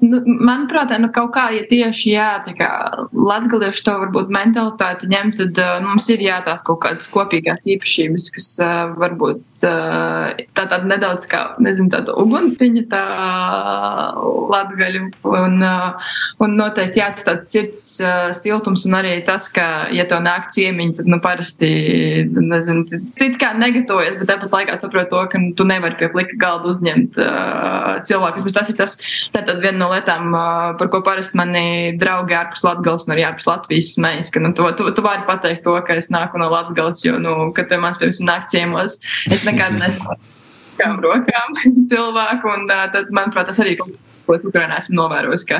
Nu, manuprāt, nu, kaut kā, ja tieši jā, kā latgalieši to varbūt mentalitāti ņem, tad uh, mums ir jā tās kaut kādas kopīgās īpašības, kas uh, varbūt uh, tā tāda nedaudz kā, nezinu, tāda uguntiņa tā latgaļu un, uh, un noteikti jā, tas tāds sirds uh, siltums un arī tas, ka, ja tev nāk ciemiņi, tad, nu, parasti, nezinu, tu kā negatavojies, bet tāpat laikā saprot to, ka nu, tu nevari pie plika galda uzņemt uh, cilvēkus, bet tas ir tas, tā tad viena no lietām, par ko parasti mani draugi ārpus Latgales un arī ārpus Latvijas smējas, ka, nu, tu, tu, tu vari pateikt to, ka es nāku no Latgales, jo, nu, kad pie manis, piemēram, nāk ciemos, es nekad nesaku kām rokām cilvēku, un uh, tad, manuprāt, tas arī kaut kas, ko es Ukrainā esmu novērojis, ka,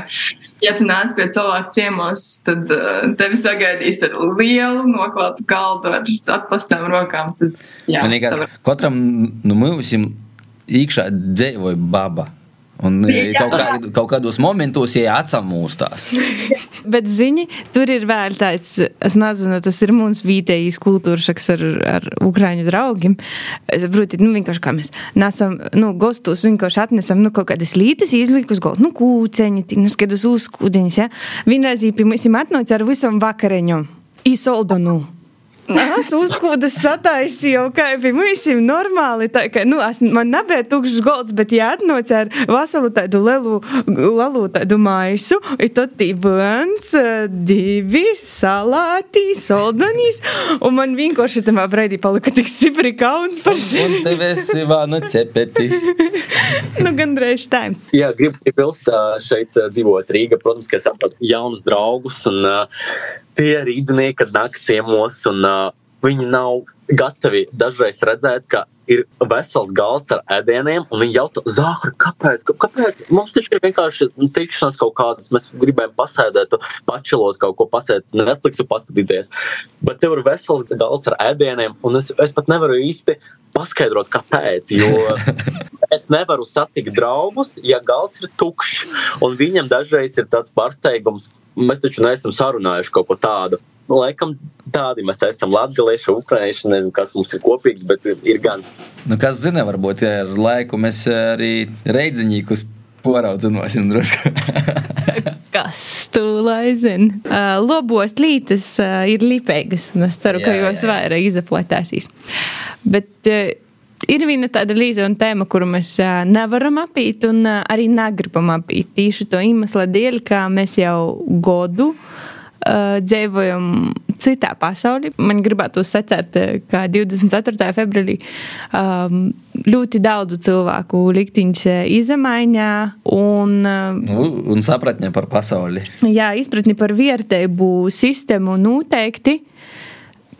ja tu nāc pie cilvēku ciemos, tad uh, tevi sagaidīs ar lielu noklātu galdu ar atplastām rokām. Tad, jā, Man liekas, katram no nu, mums iekšā dzīvoja baba. Un e, kaut, kā, kaut kādos momentos ja atsamūstās. Bet, zini, tur ir vēl tāds, es nezinu, tas ir mums vietējais kultūras šaks ar, ar ukraiņu draugiem. Proti, nu, vienkārši kā mēs nesam, nu, gostos vienkārši atnesam, nu, kaut kādas lītas, izlikus galdu, nu, kūceņi, tik, nu, skaidrs uzkūdeņus, ja. Vienreiz pie mums atnāca ar visam vakareņu. Īsoldonu. Es uzkūdas sataisīju jau kā pie mums normāli. Tā, ka, nu, es, man nebija tukšs golds, bet jāatnoc ar veselu tādu lielu, lielu tādu maisu. Ir tad viens, divi salāti, soldanīs. Un man vienkārši tamā brīdī palika tik stipri kauns par sevi. Un tev esi vānu cepetis. nu, gandrīz tā. Jā, gribu piebilst, šeit dzīvot Rīga, protams, ka es atradu jaunus draugus un uh, tie rīznieki, nāk ciemos, un uh, viņi nav gatavi dažreiz redzēt, ka ir vesels galds ar ēdieniem, un viņi jautā, Zahra, kāpēc? kāpēc? Mums taču ir vienkārši tikšanās kaut kādas, mēs gribējām pasēdēt, pačilot kaut ko, pasēdēt, Netflixu paskatīties. Bet tev ir vesels galds ar ēdieniem, un es, es pat nevaru īsti paskaidrot, kāpēc. Jo es nevaru satikt draugus, ja galds ir tukšs, un viņam dažreiz ir tāds pārsteigums, mēs taču neesam sarunājuši kaut ko tādu. Laikam tādi mēs esam latvieši, ukrāņi. Nezinu, kas mums ir kopīgs, bet ir gan. Nu, kas zina, varbūt ja ar laiku mēs arī reidziņīgus poraudzināsim drusku. kas tu lai zina? Uh, lobos lītas uh, ir lipīgas, un es ceru, jā, ka jūs vairāk izaplatēsīs. Bet, uh, ir viena tāda līdzīga tēma, kuru mēs uh, nevaram apīt un uh, arī negribam apīt. Tieši to iemesla dēļ, ka mēs jau godu uh, dzīvojam citā pasaulē. Man gribētu secēt, ka 24. februārī um, ļoti daudzu cilvēku likteņš izmaiņā un, nu, un sapratne par pasauli. Jā, izpratni par vērtību sistēmu noteikti.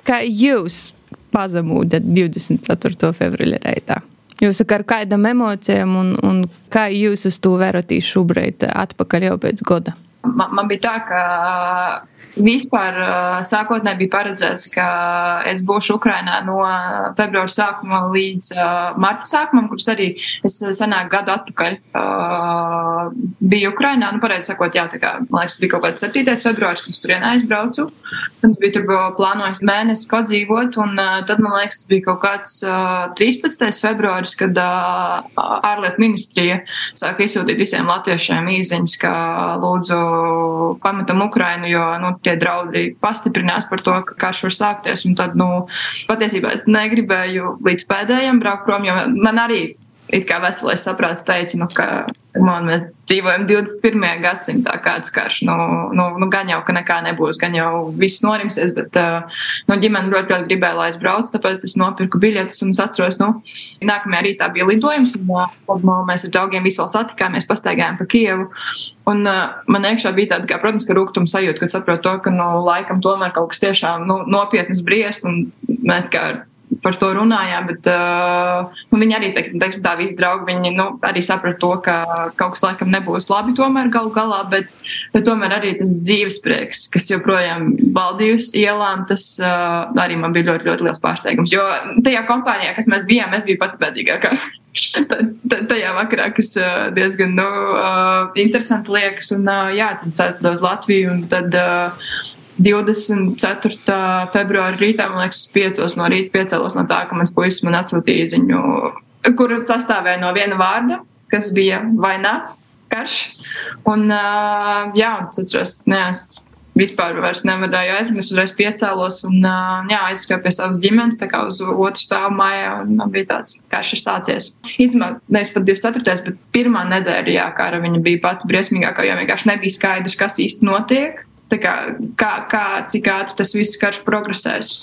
Kā jūs pazemūda 24. februāra reitā. Jūs ar kādām emocijām un, un kā jūs uz to vērotīs šobrīd atpakaļ jau pēc gada? Man, man bija tā, ka Vispār sākotnēji bija paredzēts, ka es būšu Ukrainā no februāra sākuma līdz marta sākumam, kurš arī es senāk gadu atpakaļ biju Ukrainā. Nu, pareizi sakot, jā, tā kā, man liekas, bija kaut kāds 7. februārs, kad es turien aizbraucu. Un bija tur plānojis mēnesi padzīvot, un tad, man liekas, bija kaut kāds uh, 13. februāris, kad ārlietu ministrija sāka izsūtīt visiem latviešiem īziņas, ka lūdzu pametam Ukrainu, jo, nu, nu, tie draudi pastiprinās par to, ka karš var sākties. Un tad, nu, patiesībā es negribēju līdz pēdējiem braukt prom, jo man arī it kā veselais saprāts teica, nu, ka man, mēs dzīvojam 21. gadsimtā, kāds karš. Nu, nu, nu, gan jau, ka nekā nebūs, gan jau viss norimsies, bet nu, ģimene ļoti, ļoti gribēja, lai es braucu, tāpēc es nopirku biļetes un es atceros, nu, nākamajā rītā bija lidojums, un tad nu, mēs ar draugiem visu vēl satikāmies, pastaigājām pa Kievu. Un man iekšā bija tāda, kā, protams, ka rūkuma sajūta, kad saprotu to, ka, nu, laikam tomēr kaut kas tiešām nu, nopietnas briest, un mēs kā par to runājām, bet uh, nu, viņi arī, teiksim, teiksim, tā visi draugi, viņi nu, arī saprata to, ka kaut kas laikam nebūs labi tomēr galu galā, bet, bet tomēr arī tas dzīves prieks, kas joprojām valdījusi ielām, tas uh, arī man bija ļoti, ļoti liels pārsteigums. Jo tajā kompānijā, kas mēs bijām, es biju pati bēdīgākā. tajā vakarā, kas uh, diezgan nu, uh, interesanti liekas, un uh, jā, tad saistītos Latviju, un tad uh, 24. februāra rītā, man liekas, 5 no rīta piecēlos no tā, ka mans puisis man atsūtīja ziņu, kur sastāvēja no viena vārda, kas bija vai nē, karš. Un, jā, un es atceros, ne, es vispār nevarēju aizmigt. Es uzreiz piecēlos un jā, aizgāju pie savas ģimenes, tā kā uz otru stāvu mājā. Man bija tāds, kā šis sācies. Īstenībā nevis pat 24. bet pirmā nedēļa, jā, kā ar viņa bija pati briesmīgākā, jo vienkārši nebija skaidrs, kas īsti notiek. Kā, kā, kā, cik ātri tas viss karš progresēs,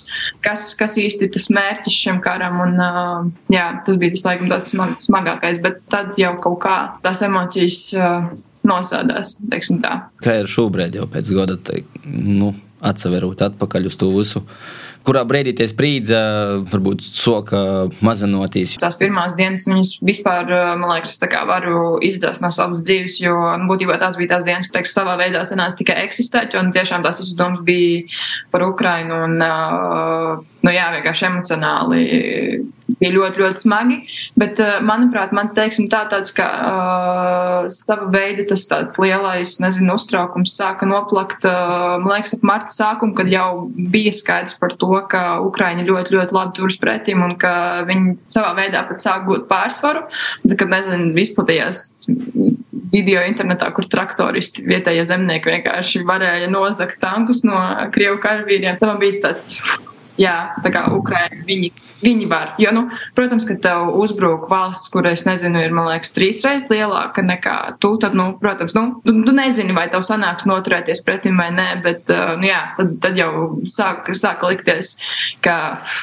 kas, kas īsti ir tas mērķis šim karam. Un, uh, jā, tas bija tas laikam tāds smag, smagākais, bet tad jau kaut kā tās emocijas uh, nosādās. Kā ir šobrīd, jau pēc gada, te, nu, atseverot atpakaļ uz to visu kurā brīdī tie sprīdzi varbūt soka mazinotīs. Tās pirmās dienas viņas vispār, man liekas, es varu izdzēst no savas dzīves, jo nu, būtībā tās bija tās dienas, kas savā veidā sanāca tikai eksistēt, un tiešām tās visas domas bija par Ukrainu un, nu jā, vienkārši emocionāli bija ļoti, ļoti smagi. Bet, eh, manuprāt, man teiksim, tā tāds kā uh, sava veida tas tāds lielais, nezinu, uztraukums sāka noplakt, uh, man liekas, ap marta sākumu, kad jau bija skaidrs par to, ka Ukraiņi ļoti, ļoti labi turas pretim un ka viņi savā veidā pat sāk būt pārsvaru. Tad, kad, nezinu, izplatījās video internetā, kur traktoristi vietējie zemnieki vienkārši varēja nozagt tankus no Krievu karavīriem, tad man bija tāds jā, tā kā Ukraiņi, viņi, viņi var. Jo, nu, protams, ka tev uzbruk valsts, kur es nezinu, ir, man liekas, trīs reizes lielāka nekā tu, tad, nu, protams, nu, tu, tu nezini, vai tev sanāks noturēties pretim vai nē, bet, uh, nu, jā, tad, tad jau sāk, sāk likties, ka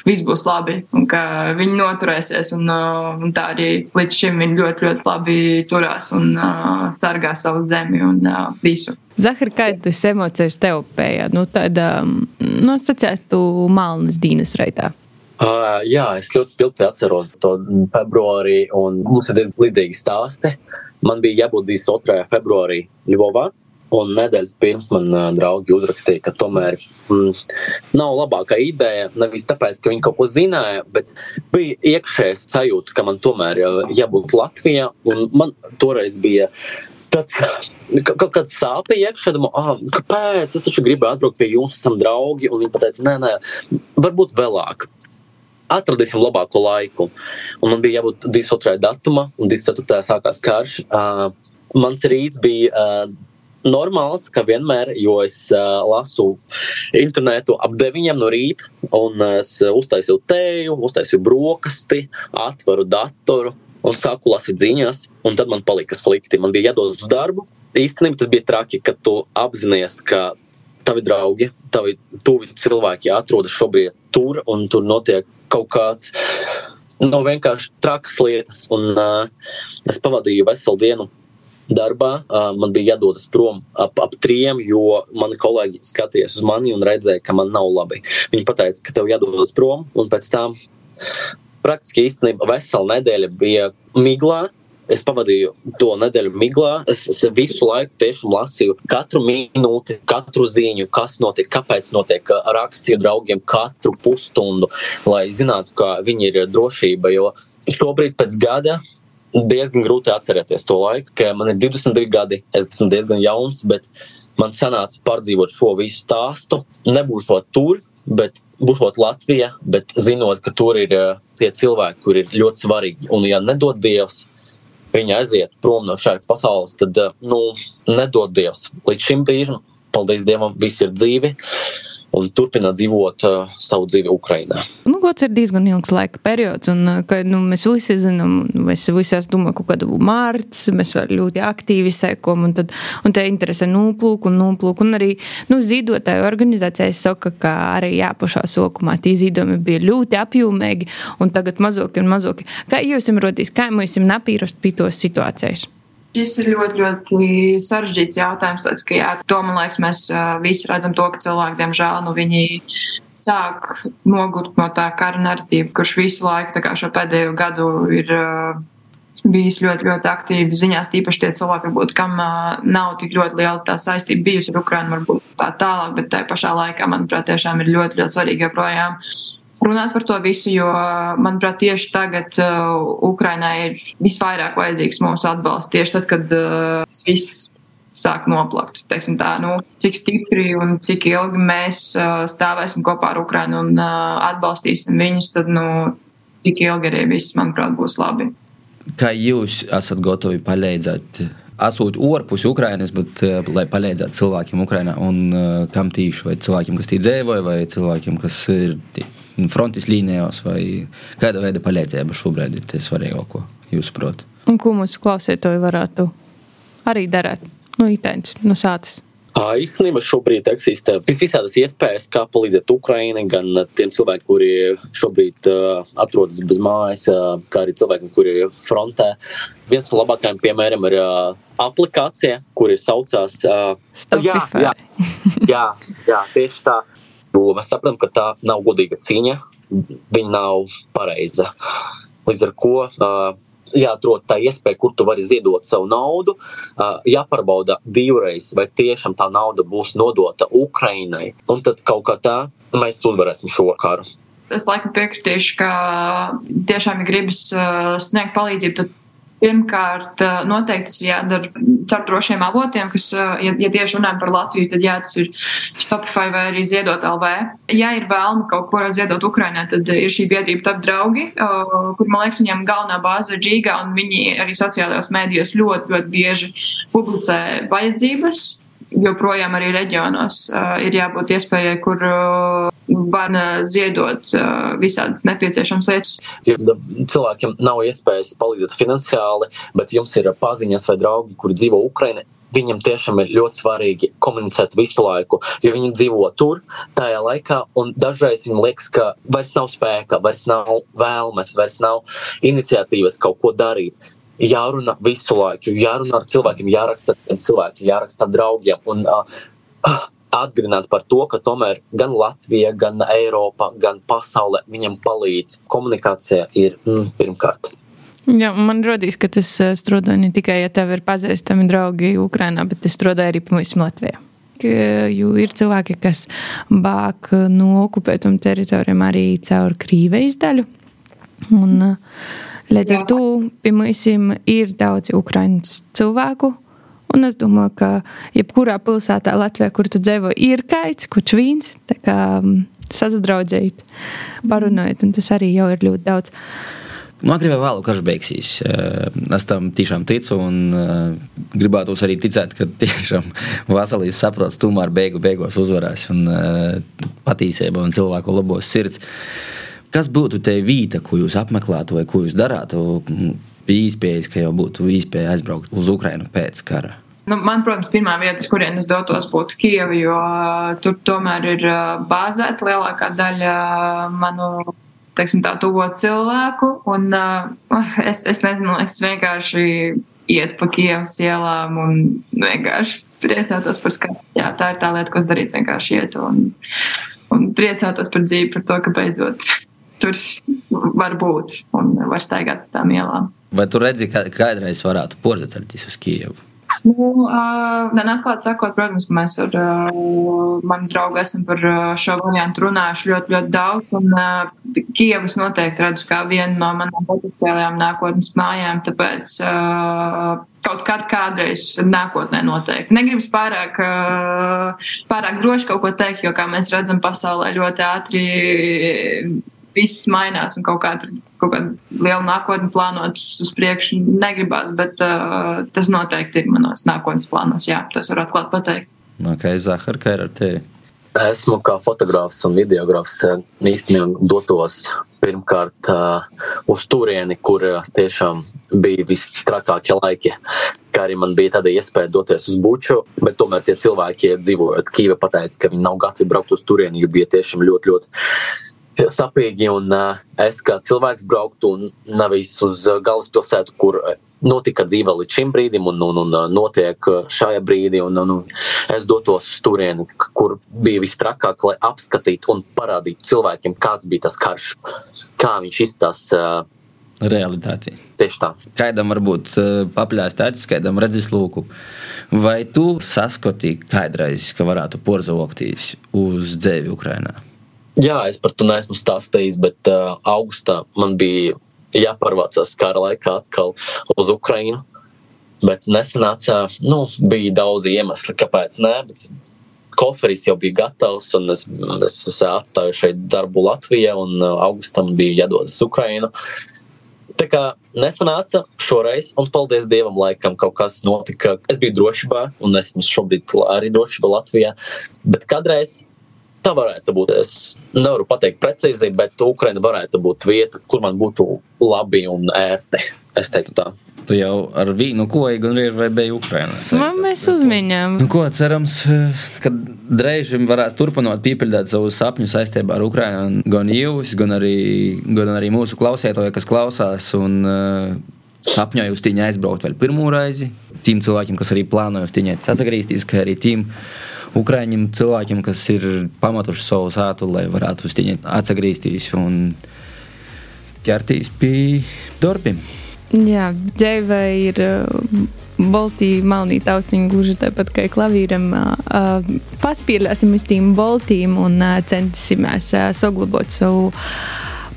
viss būs labi un ka viņi noturēsies, un, uh, un tā arī līdz šim viņi ļoti, ļoti labi turās un uh, sargā savu zemi un uh, visu. Zahar, kādas emocijas tev pējā? Nu, tad, um, nu, asociēs tu Malnas Dīnas reitā. Uh, jā, es ļoti spilgti atceros to februārī, un mums ir līdzīgi stāsti. Man bija jābūt 22. februārī Ļuvovā, un nedēļas pirms man uh, draugi uzrakstīja, ka tomēr mm, nav labākā ideja. Nevis tāpēc, ka viņi kaut ko zināja, bet bija iekšējais sajūta, ka man tomēr jābūt Latvijā, man toreiz bija tāds kaut kāds sāpīgi iekšā, ah, kāpēc es taču gribu atbraukt pie jums, esam draugi. Un viņi teica, nē, nē, varbūt vēlāk. Atradīsim labāko laiku. Un man bija jābūt 22. datuma, un 24. sākās karš. Uh, mans rīts bija uh, normāls, kā vienmēr, jo es uh, lasu internetu ap 9 no rīta, un es uztaisīju tēju, uztaisīju brokasti, atveru datoru un sāku lasīt ziņas, un tad man palika slikti. Man bija jādodas uz darbu. Īstenībā tas bija traki, ka tu apzinājies, ka tavi draugi, tavi tuvi cilvēki atrodas šobrīd tur, un tur notiek kaut kāds no vienkārši trakas lietas. Un, uh, es pavadīju veselu dienu darbā. Uh, man bija jādodas prom ap, ap trim, jo mani kolēģi skatījās uz mani un redzēja, ka man nav labi. Viņi teica, ka tev jādodas prom, un pēc tam praktiski īstenībā vesela nedēļa bija miglā. Es pavadīju to nedēļu miglā. Es, es visu laiku tiešām lasīju katru minūti, katru ziņu, kas notiek, kāpēc notiek. Rakstīju draugiem katru pusstundu, lai zinātu, ka viņi ir drošība. Jo šobrīd, pēc gada, diezgan grūti atcerēties to laiku, ka man ir 22 gadi, es esmu diezgan jauns, bet man sanāca pārdzīvot šo visu stāstu. Nebūšu tur, bet būšot Latvija, bet zinot, ka tur ir uh, tie cilvēki, kur ir ļoti svarīgi. Un, ja nedod Dievs, viņi aiziet prom no šīs pasaules, tad uh, nu, nedod Dievs. Līdz šim brīdim paldies Dievam, visi ir dzīvi un turpināt dzīvot uh, savu dzīvi Ukrajinā. Nu, gods ir diezgan ilgs laika periods, un ka, nu, mēs visi zinām, mēs visi esam domāju, kaut kādu mārts, mēs vēl ļoti aktīvi sekojam, un, tad, un te interesē nūplūk un nūplūk, un arī, nu, zīdotāju organizācijas saka, ka arī jāpašā sokumā tie zīdojumi bija ļoti apjomīgi, un tagad mazoki un mazoki. Kā jūs jums rodīs, kā mēs jums napīrast pie tos situācijas? Šis ir ļoti, ļoti sarežģīts jautājums. Tāds, ka, jā, to, man liekas, mēs visi redzam to, ka cilvēki, diemžēl, nu, viņi sāk nogurt no tā kara narratīva, kurš visu laiku, kā šo pēdējo gadu, ir bijis ļoti, ļoti aktīvi ziņās, tīpaši tie cilvēki, varbūt, kam nav tik ļoti liela tā saistība bijusi ar Ukrainu, varbūt tā tālāk, bet tajā pašā laikā, manuprāt, tiešām ir ļoti, ļoti svarīgi joprojām runāt par to visu, jo, manuprāt, tieši tagad uh, Ukrainai ir visvairāk vajadzīgs mūsu atbalsts. Tieši tad, kad uh, tas viss sāk noplakt. Tā, nu, cik stipri un cik ilgi mēs uh, stāvēsim kopā ar Ukrainu un uh, atbalstīsim viņus, tad nu, tik ilgi arī viss, manuprāt, būs labi. Kā jūs esat gatavi palīdzēt? Esot ārpus Ukrainas, bet uh, lai palīdzētu cilvēkiem Ukrajinā, un uh, kam tīši, vai cilvēkiem, kas tī dzīvoja, vai cilvēkiem, kas ir tī frontes līnijās, vai kāda veida palīdzība šobrīd ir tas svarīgāko, jūsuprāt? Un ko mūsu klausītāji varētu arī darīt? Nu, itēns, no sācis. Īstenībā šobrīd eksistē visādas iespējas, kā palīdzēt Ukraiņai, gan tiem cilvēkiem, kuri šobrīd uh, atrodas bez mājas, uh, kā arī cilvēkiem, kuri ir frontē. Viens no labākajiem piemēriem ir uh, aplikācija, kuri saucās uh, Stopify. Jā, jā, jā, jā, tieši tā. Jo mēs saprotam, ka tā nav godīga cīņa, viņa nav pareiza. Līdz ar to uh, jāatrod tā iespēja, kur tu vari ziedot savu naudu, uh, jāpārbauda divreiz, vai tiešām tā nauda būs nodota Ukrainai. Un tad kaut kā tā mēs uzvarēsim šo karu. Es laikam piekritīšu, ka tiešām, ja gribas uh, sniegt palīdzību, Pirmkārt, noteikti tas ir jādara caur drošiem avotiem, kas, ja, ja tieši runājam par Latviju, tad jā, tas ir Stopify vai arī Ziedot LV. Ja ir vēlme kaut ko ziedot Ukrainā, tad ir šī biedrība Tap draugi, kur, man liekas, viņiem galvenā bāze ir Džīga, un viņi arī sociālajos mēdījos ļoti, ļoti bieži publicē vajadzības joprojām arī reģionos uh, ir jābūt iespējai, kur uh, var uh, ziedot uh, visādas nepieciešamas lietas. Ja cilvēkiem nav iespējas palīdzēt finansiāli, bet jums ir paziņas vai draugi, kuri dzīvo Ukrainā, viņam tiešām ir ļoti svarīgi komunicēt visu laiku, jo viņi dzīvo tur, tajā laikā, un dažreiz viņam liekas, ka vairs nav spēka, vairs nav vēlmes, vairs nav iniciatīvas kaut ko darīt jārunā visu laiku, jārunā ar cilvēkiem, jāraksta ar cilvēkiem, jāraksta draugiem. Un, uh, Atgādināt par to, ka tomēr gan Latvija, gan Eiropa, gan pasaule viņam palīdz. Komunikācija ir mm, pirmkārt. Jā, man rodīs, ka tas strādā ne tikai, ja tev ir pazīstami draugi Ukrainā, bet tas strādā arī pavisam Latvijā. Jo ir cilvēki, kas bāk no okupētām teritorijām arī caur Krīvejas daļu. Un, uh, Līdz ar to pie mums ir daudz ukraiņu cilvēku. Un es domāju, ka jebkurā pilsētā Latvijā, kur tu dzīvo, ir kaits, kurš vīns, um, sazadraudzēt, parunājot, un tas arī jau ir ļoti daudz. Nu, vai vēlāk, kas beigsies. Eh, es tam tiešām ticu, un uh, gribētu arī ticēt, ka tiešām Vasalīs saprots, tomēr beigu beigās uzvarēs un uh, patīcība un cilvēku labos sirds. Kas būtu te vieta, ko jūs apmeklētu vai ko jūs darātu? Bija iespējas, ka jau būtu iespēja aizbraukt uz Ukrajinu pēc kara. Nu, man, protams, pirmā vieta, uz kurien es dotos, būtu Kieva, jo uh, tur tomēr ir uh, bāzēta lielākā daļa uh, manu teiksim, tā, tuvo cilvēku. Un, uh, es, es nezinu, es vienkārši iet pa Kievas ielām un vienkārši priecātos par skatu. Jā, tā ir tā lieta, ko es darītu, vienkārši iet un, un priecātos par dzīvi, par to, ka beidzot tur var būt un var staigāt tām ielām. Vai tu redzi, ka kādreiz varētu porzacerties uz Kijevu? Nu, uh, Atklāti sakot, protams, mēs ar manu draugu esam par šo variantu runājuši ļoti, ļoti daudz. Un Kievas noteikti redzu kā vienu no manām potenciālajām nākotnes mājām, tāpēc kaut kad kādreiz nākotnē noteikti. Negribas pārāk, pārāk droši kaut ko teikt, jo, kā mēs redzam, pasaulē ļoti ātri viss mainās un kaut kāda, kāda liela nākotne plānotas uz priekšu negribās, bet uh, tas noteikti ir manos nākotnes plānos. Jā, tas var atklāt pateikt. Okay, Zahar, kā ir ar tevi? Esmu kā fotogrāfs un videogrāfs īstenībā dotos pirmkārt uh, uz turieni, kur uh, tiešām bija vistrakākie laiki. Kā arī man bija tāda iespēja doties uz Buču, bet tomēr tie cilvēki, dzīvojot Kīvā, pateica, ka viņi nav gatavi braukt uz turieni, jo bija tiešām ļoti, ļoti sapīgi. Un uh, es kā cilvēks brauktu nevis uz galvaspilsētu, kur notika dzīve līdz šim brīdim, un, un, un notiek šajā brīdī. Un, un, es dotos uz turieni, kur bija vistrakāk, lai apskatītu un parādītu cilvēkiem, kāds bija tas karš, kā viņš izskatās. Realitāti. Tieši tā. Kādam varbūt papļāst acis, kādam redzes lūku. Vai tu saskoti kādreiz, ka varētu porzavoktīs uz dzēvi Ukrainā? Jā, es par to neesmu stāstījis, bet uh, augustā man bija jāpārvācās kara laikā atkal uz Ukrajinu. Bet nesenāca, nu, bija daudz iemeslu, kāpēc nē. Bet koferis jau bija gatavs, un es, es, es atstāju šeit darbu Latvijā, un augustam bija jādodas uz Ukrajinu. Tā kā nesanāca šoreiz, un paldies Dievam, laikam kaut kas notika. Es biju drošībā, un esmu šobrīd arī drošībā Latvijā. Bet kādreiz Tā varētu būt. Es nevaru pateikt precīzi, bet Ukraina varētu būt vieta, kur man būtu labi un ērti. Es teiktu tā. Tu jau ar vīnu koju gan ir vai bija Ukrainā? Man mēs uzmiņām. Nu, ko cerams, ka drēži varēs turpināt piepildīt savus sapņus saistībā ar Ukrainu. Gan jūs, gan arī, gan arī mūsu klausētāji, kas klausās un uh, sapņoja uz tīņa aizbraukt vēl pirmo reizi. Tiem cilvēkiem, kas arī plānoja uz tīņa atgriezties, kā arī tiem Ukrāņiem cilvēkiem, kas ir pamatuši savu sātu, lai varētu uz viņu atgriezties un ķerties pie darbiem. Jā, dēva ir boltī, malnī taustiņa gluži tāpat kā klavīram. Paspīrļāsim uz tīm boltīm un centīsimies saglabāt savu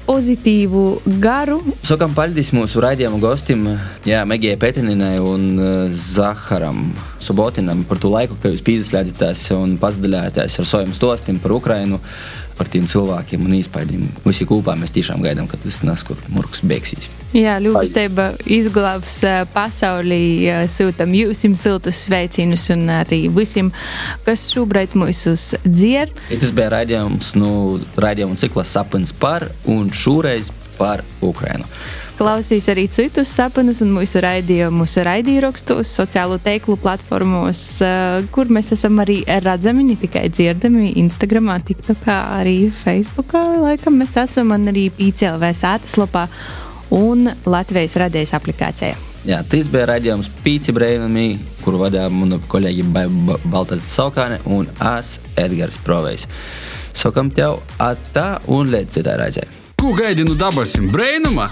pozitīvu garu. Sakām paldies mūsu raidījumu gostim, Jā, Megijai Petininai un Zaharam Sobotinam par to laiku, ka jūs pieslēdzatās un pazdalījāties ar saviem stostiem par Ukrainu par tiem cilvēkiem un īstenībā visi kopā mēs tiešām gaidām, ka tas neskur murgs beigsies. Jā, Ļubistība izglābs pasaulī, sūtam jums siltus sveicienus un arī visiem, kas šobrīd mūs dzied. Tas bija raidījums, nu, raidījuma cikls sapnis par un šoreiz par Ukrainu. Klausīs arī citus sapņus un mūsu raidījumus raidījumos, sociālo tīklu platformos, kur mēs esam arī redzami, ne tikai dzirdami, Instagram, TikTokā, arī Facebookā. Laikam mēs esam arī PCLV sātaslapā un Latvijas radijas aplikācijā. Jā, tas bija raidījums Pīci Brēnamī, kuru vadīja mana kolēģi Baltāts Saukāne un es Edgars Provejs. Sakam tev atā un līdz citai raidē. Ko gaidi no dabasim brēnuma?